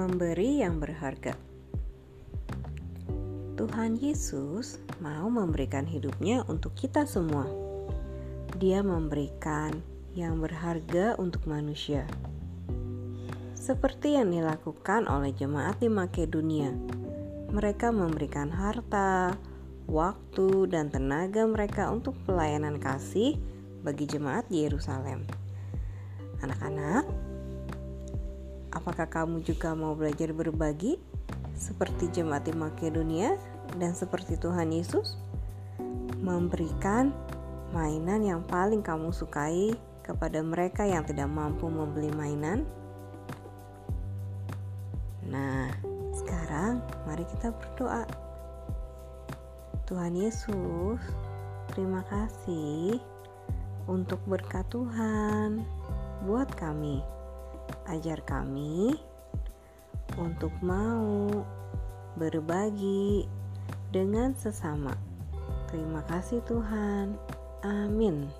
memberi yang berharga. Tuhan Yesus mau memberikan hidupnya untuk kita semua. Dia memberikan yang berharga untuk manusia. Seperti yang dilakukan oleh jemaat di Makedonia, mereka memberikan harta, waktu, dan tenaga mereka untuk pelayanan kasih bagi jemaat di Yerusalem. Anak-anak, apakah kamu juga mau belajar berbagi seperti jemaat di Makedonia dan seperti Tuhan Yesus? Memberikan mainan yang paling kamu sukai kepada mereka yang tidak mampu membeli mainan? Nah, sekarang mari kita berdoa. Tuhan Yesus, terima kasih untuk berkat Tuhan buat kami. Ajar kami untuk mau berbagi dengan sesama. Terima kasih Tuhan. Amin.